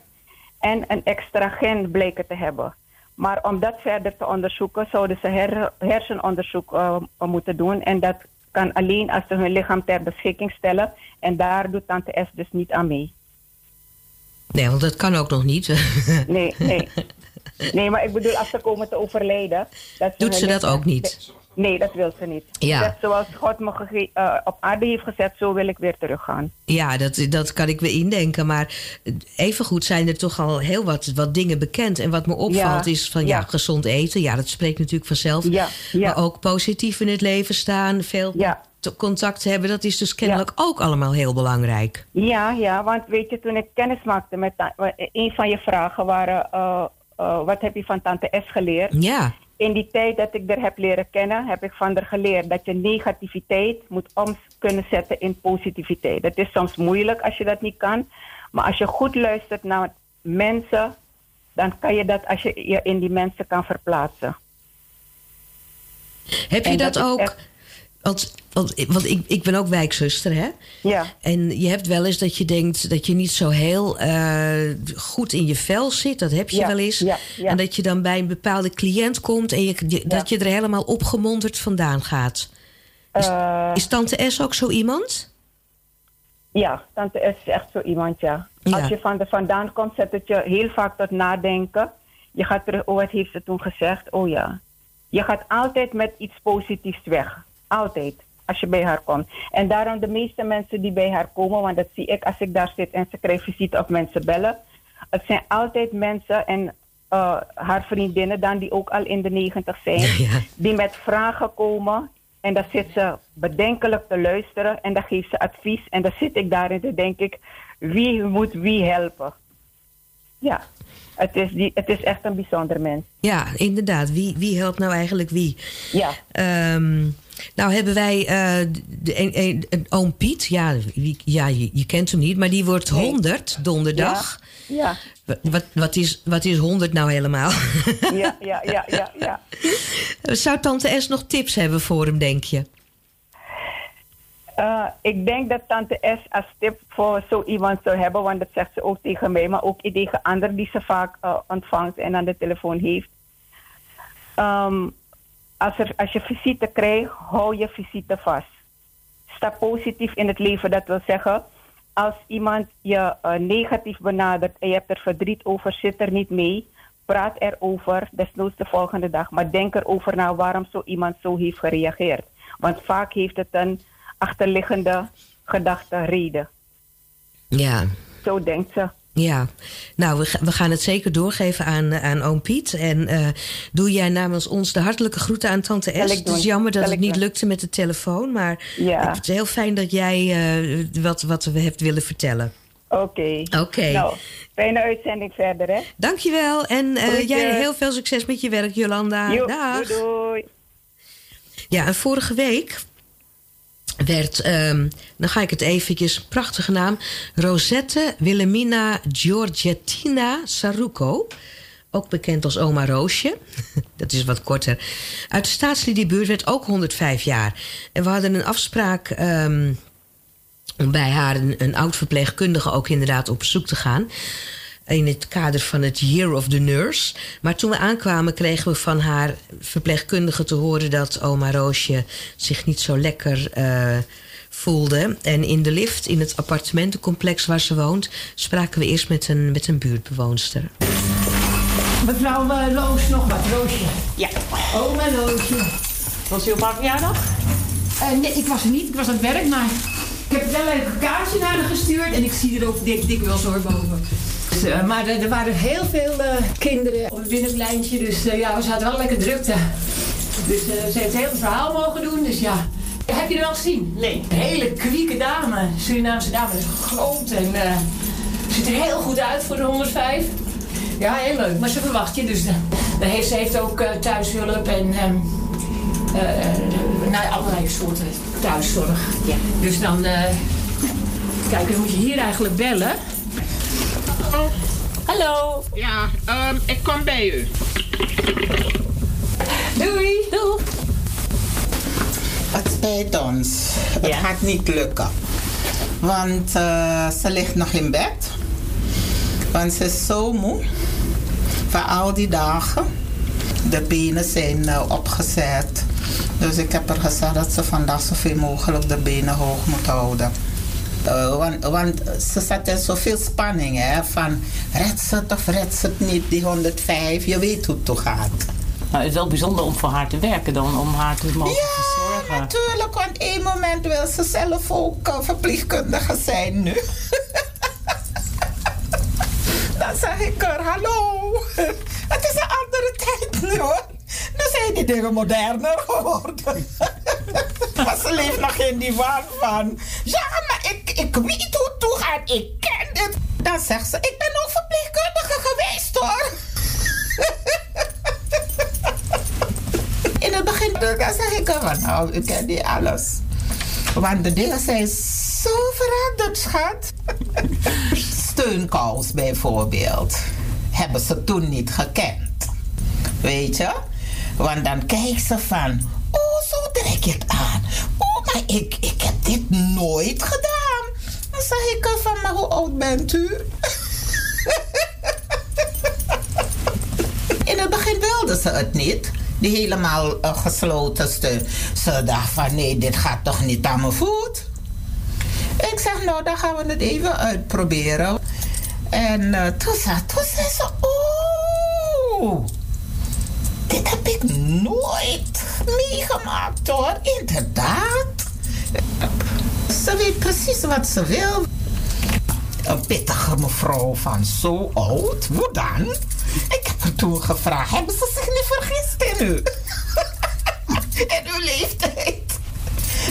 en een extra gen blijken te hebben. Maar om dat verder te onderzoeken, zouden ze her- hersenonderzoek eh, moeten doen. En dat kan alleen als ze hun lichaam ter beschikking stellen. En daar doet Tante S dus niet aan mee. Nee, want dat kan ook nog niet. (laughs) Nee, nee. (laughs) Nee, maar ik bedoel, als ze komen te overlijden... Dat Doet ze dat ook niet? Nee, dat wil ze niet. Ja. Dat zoals God me gege- eh, op aarde heeft gezet, zo wil ik weer teruggaan. Ja, dat, dat kan ik weer indenken. Maar evengoed zijn er toch al heel wat, wat dingen bekend. En wat me opvalt Ja, is van ja. ja. gezond eten. Ja, dat spreekt natuurlijk vanzelf. Ja. Maar ook positief in het leven staan. Veel contact hebben. Dat is dus kennelijk ook allemaal heel belangrijk. Ja, ja, want weet je, toen ik kennis maakte met ta- wa- een van je vragen waren, eh, eh, wat heb je van tante S geleerd? Ja, In die tijd dat ik er heb leren kennen, heb ik van haar geleerd dat je negativiteit moet om kunnen zetten in positiviteit. Dat is soms moeilijk als je dat niet kan, maar als je goed luistert naar mensen, dan kan je dat als je je in die mensen kan verplaatsen. heb je dat, ook? echt- Want, want, want ik, ik ben ook wijkzuster, hè? Ja, En je hebt wel eens dat je denkt dat je niet zo heel eh, goed in je vel zit. Dat heb je Ja, wel eens. ja, ja. En dat je dan bij een bepaalde cliënt komt en je, je- dat je er helemaal opgemonterd vandaan gaat. Is, Eh, is Tante S ook zo iemand? Ja, tante S is echt zo iemand, ja. Ja. Als je van er vandaan komt, zet het je heel vaak tot nadenken. Je gaat terug, oh, wat heeft ze toen gezegd? Oh ja. Je gaat altijd met iets positiefs weg. Altijd. Als je bij haar komt. En daarom de meeste mensen die bij haar komen, want dat zie ik als ik daar zit en ze krijgt visite of mensen bellen. Het zijn altijd mensen en eh, haar vriendinnen dan die ook al in de negentig zijn. (laughs) Ja. Die met vragen komen. En dan zit ze bedenkelijk te luisteren. En dan geeft ze advies. En dan zit ik daar en dan denk ik, wie moet wie helpen? Ja. Het is, die, het is echt een bijzonder mens. Ja, inderdaad. Wie, wie helpt nou eigenlijk wie? Ja. Ehm, nou hebben wij eh, de, een, een, een oom Piet. Ja, wie, ja je, je kent hem niet, maar die wordt 100 donderdag. Ja. Wat, wat, is, wat is 100 nou helemaal? Ja, ja, ja, ja, ja. (laughs) Zou tante S nog tips hebben voor hem, denk je? Eh, ik denk dat tante S als tip voor zo iemand zou hebben, want dat zegt ze ook tegen mij, maar ook tegen anderen die ze vaak eh, ontvangt en aan de telefoon heeft. Ehm, als, als je visite krijgt, hou je visite vast. Sta positief in het leven. Dat wil zeggen, als iemand je eh, negatief benadert en je hebt er verdriet over, zit er niet mee. Praat erover, desnoods de volgende dag. Maar denk erover na waarom zo iemand zo heeft gereageerd. Want vaak heeft het een achterliggende gedachte, reden. Ja. Zo denkt ze. Ja, nou, we, we gaan het zeker doorgeven aan, eh, aan oom Piet. En eh, doe jij namens ons de hartelijke groeten aan tante S. Het is jammer dat Zal het niet doen. lukte met de telefoon. Maar Ja. het heel fijn dat jij eh, wat, wat we hebt willen vertellen. Oké. Oké. Nou, fijne uitzending verder, hè? Dankjewel. En jij heel veel succes met je werk, Jolanda. Jo, Dag. doei, doei. Ja, en vorige week werd, ehm, dan ga ik het eventjes, prachtige naam, Rosette Wilhelmina Giorgettina Saruco. Ook bekend als oma Roosje. (laughs) Dat is wat korter. Uit de staatsliedenbuurt werd ook 105 jaar. En we hadden een afspraak ehm, om bij haar een, een oud verpleegkundige ook inderdaad op bezoek te gaan. In het kader van het Year of the Nurse. Maar toen we aankwamen kregen we van haar verpleegkundige te horen dat oma Roosje zich niet zo lekker eh, voelde. En in de lift in het appartementencomplex waar ze woont spraken we eerst met een, met een buurtbewoonster. Mevrouw Loos, nog wat, Roosje. Ja. Oma Loosje. Was u op haar verjaardag? Eh, nee, ik was er niet. Ik was aan het werk, maar ik heb wel even een kaartje naar haar gestuurd. En ik zie er ook dik, dikwijls hoor boven. Dus, eh, maar er, er waren heel veel eh, kinderen op het binnenpleintje. Dus eh, ja, we zaten wel lekker drukte. Dus ze heeft het hele verhaal mogen doen. Dus ja. Heb je er wel gezien? Nee. Een hele kwieke dame. Surinaamse dame. Dus groot en ziet er heel goed uit voor de 105. Ja, heel leuk. Maar ze verwacht je. Dus dan heeft, ze heeft ook thuishulp en nou, ja, allerlei soorten thuiszorg. Ja. Dus dan, kijk, dan moet je hier eigenlijk bellen. Hallo. Ja, ehm, ik kom bij u. Doei. Doei. Het spijt ons. Het gaat niet lukken. Want eh, ze ligt nog in bed. Want ze is zo moe. Van al die dagen. De benen zijn eh, opgezet. Dus ik heb haar gezegd dat ze vandaag zoveel mogelijk de benen hoog moet houden. Eh, want, want ze zat in zoveel spanning. Hè, van redt ze het of redt ze het niet, die 105. Je weet hoe het toch gaat. Nou, het is wel bijzonder om voor haar te werken dan, om haar te mogen Ja, verzorgen. natuurlijk, want één moment wil ze zelf ook uh, verpleegkundige zijn nu. (laughs) Dan zeg ik er, hallo, (laughs) het is een andere tijd nu hoor. Nu zijn die dingen moderner geworden. (laughs) maar ze leeft nog in die waan van, ja, maar ik, ik weet hoe het toe gaat, ik ken dit. Dan zegt ze, ik ben ook verpleegkundige geweest hoor. In het begin dan zeg ik van, nou, ik ken niet alles. Want de dingen zijn zo veranderd, schat. Steunkous bijvoorbeeld. Hebben ze toen niet gekend. Weet je? Want dan kijkt ze van, oh, zo trek je het aan. Oh, maar ik, ik heb dit nooit gedaan. Zeg ik van, maar hoe oud bent u? (laughs) In het begin wilde ze het niet. Die helemaal eh, gesloten steun. Ze dacht van nee, dit gaat toch niet aan mijn voet. Ik zeg nou, dan gaan we het even uitproberen. En eh, toen, zei, toen zei ze, oh, dit heb ik nooit meegemaakt hoor. Inderdaad. Ze weet precies wat ze wil. Een pittige mevrouw van zo oud, hoe dan? Ik heb haar toen gevraagd, hebben ze zich niet vergist in u? (laughs) in uw leeftijd.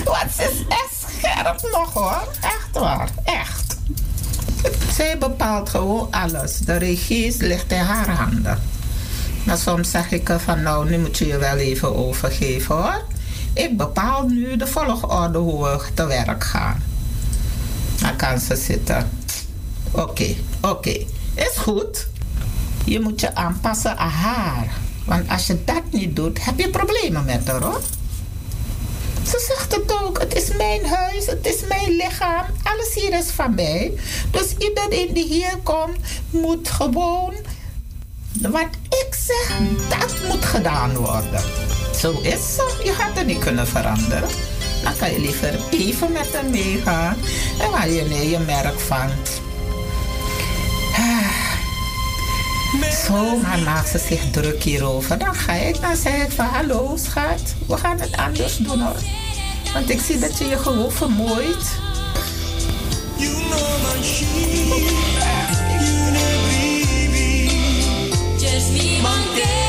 Want ze is echt scherp nog hoor. Echt waar, echt. Zij bepaalt gewoon alles. De regie ligt in haar handen. Maar soms zeg ik van nou, nu moet je je wel even overgeven hoor. Ik bepaal nu de volgorde hoe we te werk gaan. Dan kan ze zitten. Oké, oké. Is goed. Je moet je aanpassen aan haar. Want als je dat niet doet, heb je problemen met haar hoor. Ze zegt het ook. Het is mijn huis, het is mijn lichaam. Alles hier is van mij. Dus iedereen die hier komt, moet gewoon. Wat ik zeg, dat moet gedaan worden. Zo is. Je gaat het niet kunnen veranderen. Dan kan je liever even met hem meegaan. En wanneer je merkt van. Zo, maar maakt ze zich druk hierover. Dan ga ik, dan zeg ik van hallo schat, we gaan het anders doen hoor. Want ik zie dat je je gewoon vermoeit. You know Just me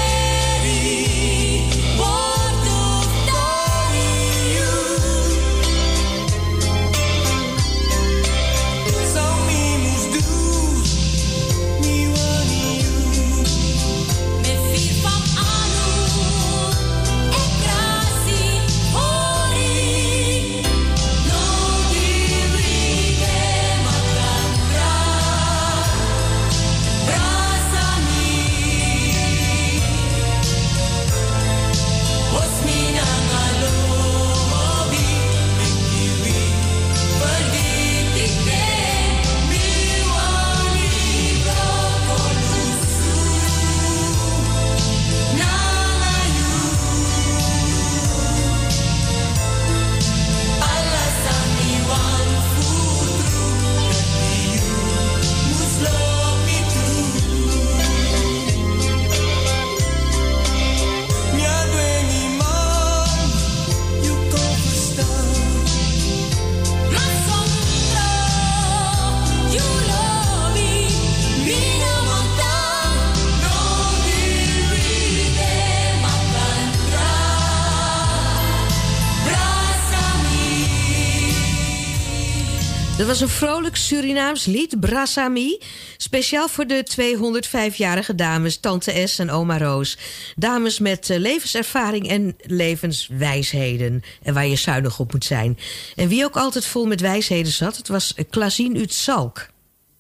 was een vrolijk Surinaams lied, Brassami. Speciaal voor de 205-jarige dames, Tante S en Oma Roos. Dames met eh, levenservaring en levenswijsheden. En waar je zuinig op moet zijn. En wie ook altijd vol met wijsheden zat, het was Klazien uit Salk.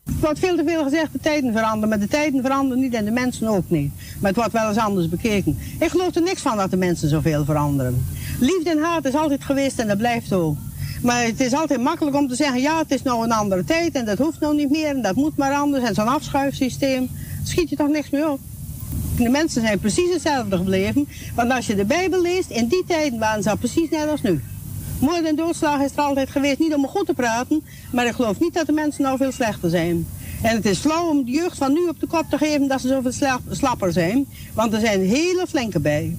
Het wordt veel te veel gezegd, de tijden veranderen. Maar de tijden veranderen niet en de mensen ook niet. Maar het wordt wel eens anders bekeken. Ik geloof er niks van dat de mensen zoveel veranderen. Liefde en haat is altijd geweest en dat blijft ook. Maar het is altijd makkelijk om te zeggen, ja, het is nou een andere tijd en dat hoeft nou niet meer en dat moet maar anders. En zo'n afschuifsysteem, schiet je toch niks meer op. De mensen zijn precies hetzelfde gebleven. Want als je de Bijbel leest, in die tijd waren ze precies net als nu. Moord en doodslag is er altijd geweest, niet om goed te praten, maar ik geloof niet dat de mensen nou veel slechter zijn. En het is flauw om de jeugd van nu op de kop te geven dat ze zoveel slapper zijn, want er zijn hele flinke bij.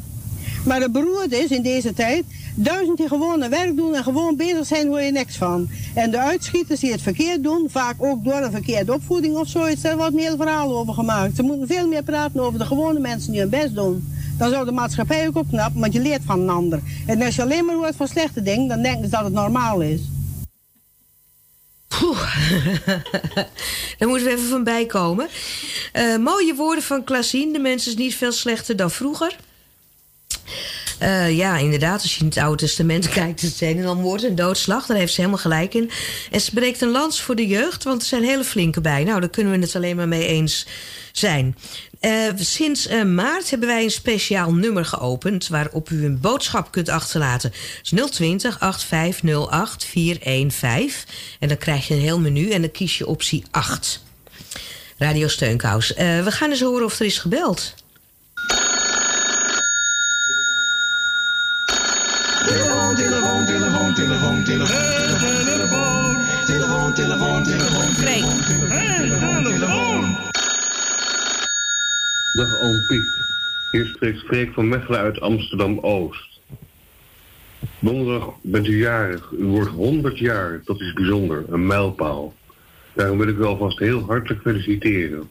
Maar het beroerd is in deze tijd, duizend die gewoon een werk doen en gewoon bezig zijn, hoor je niks van. En de uitschieters die het verkeerd doen, vaak ook door een verkeerde opvoeding of zoiets, daar wordt een heel verhaal over gemaakt. Ze moeten veel meer praten over de gewone mensen die hun best doen. Dan zou de maatschappij ook opknappen, want je leert van een ander. En als je alleen maar hoort van slechte dingen, dan denken ze dat het normaal is. Poeh. (laughs) Daar moeten we even van bijkomen. Uh, mooie woorden van Klaasien. De mens is niet veel slechter dan vroeger. Uh, ja, inderdaad, als je in het Oude Testament (laughs) kijkt, het zijn dan moord en doodslag. Daar heeft ze helemaal gelijk in. En ze breekt een lans voor de jeugd, want er zijn hele flinke bij. Nou, daar kunnen we het alleen maar mee eens zijn. Uh, sinds uh, maart hebben wij een speciaal nummer geopend waarop u een boodschap kunt achterlaten. Dus 020 8508 415. En dan krijg je een heel menu en dan kies je optie 8. Radio Steunkous. We gaan eens horen of er is gebeld. Telefoon, telefoon, telefoon, telefoon, telefoon, telefoon, telefoon, telefoon, telefoon. Dag oom Piet. Hier spreekt Freek van Mechelen uit Amsterdam-Oost. Donderdag bent u jarig. U wordt 100 jaar. Dat is bijzonder. Een mijlpaal. Daarom wil ik u alvast heel hartelijk feliciteren.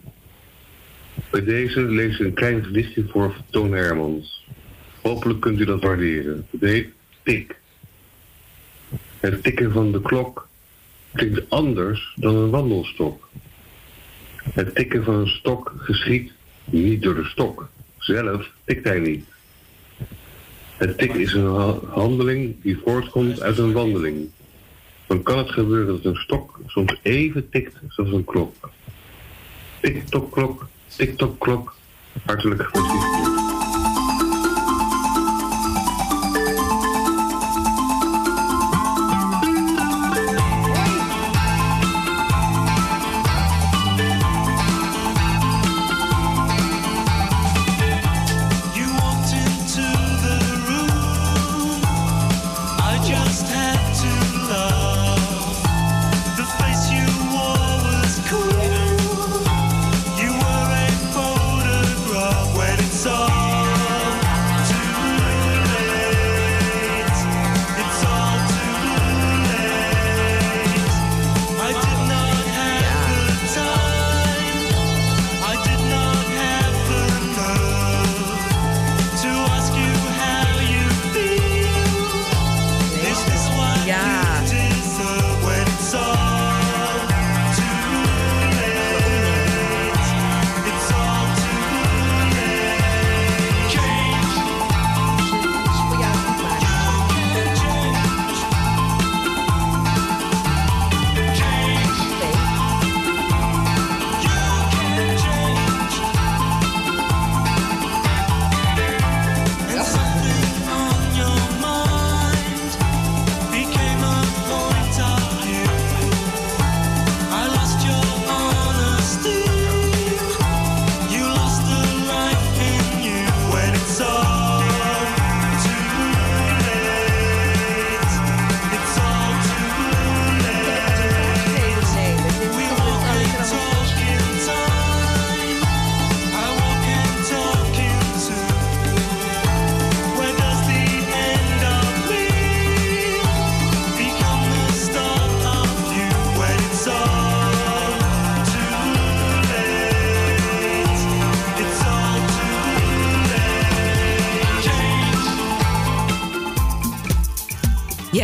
Bij deze lees ik een klein gedichtje voor Toon Hermans. Hopelijk kunt u dat waarderen. Het heet tik. Het tikken van de klok tikt anders dan een wandelstok. Het tikken van een stok geschiet niet door de stok. Zelf tikt hij niet. Het tikken is een ha- handeling die voortkomt uit een wandeling. Dan kan het gebeuren dat een stok soms even tikt zoals een klok. Tik-tok klok, tik-tok klok. Hartelijk gefeliciteerd.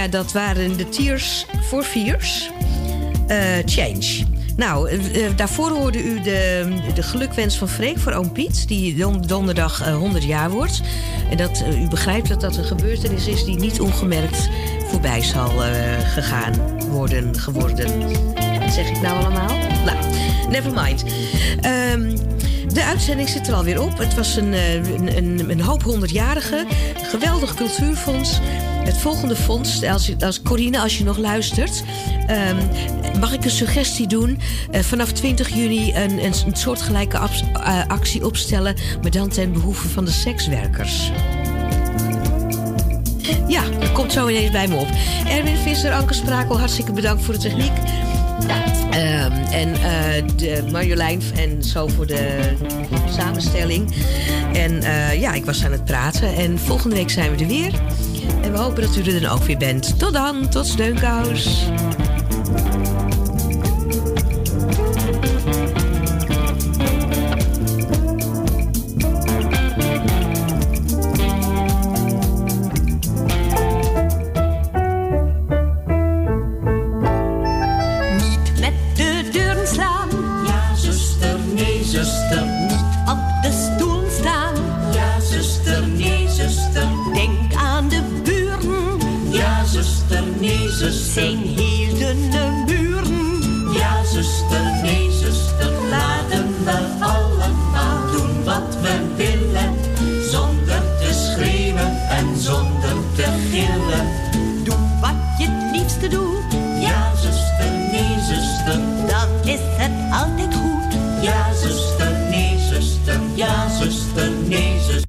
Ja, dat waren de Tears for Fears. Eh, Change. Nou, eh, eh, daarvoor hoorde u de, de gelukwens van Freek voor oom Piet... die don- donderdag eh, 100 jaar wordt. En dat u begrijpt dat dat een gebeurtenis is... die niet ongemerkt voorbij zal gegaan worden, geworden. Wat zeg ik nou allemaal? Nou, never mind. Ehm, de uitzending zit er alweer op. Het was een, eh, een, een, een hoop honderdjarigen. Geweldig cultuurfonds. Het volgende fonds, als, als Corine, als je nog luistert... ehm, mag ik een suggestie doen? Eh, vanaf 20 juni een, een, soortgelijke eh, actie opstellen... maar dan ten behoeve van de sekswerkers. Ja, dat komt zo ineens bij me op. Erwin Visser, Anke Sprakel, hartstikke bedankt voor de techniek. Ehm, en eh, de Marjolein en zo voor de samenstelling. En eh, ja, ik was aan het praten. En volgende week zijn we er weer. En we hopen dat u er dan ook weer bent. Tot dan, tot steunkous.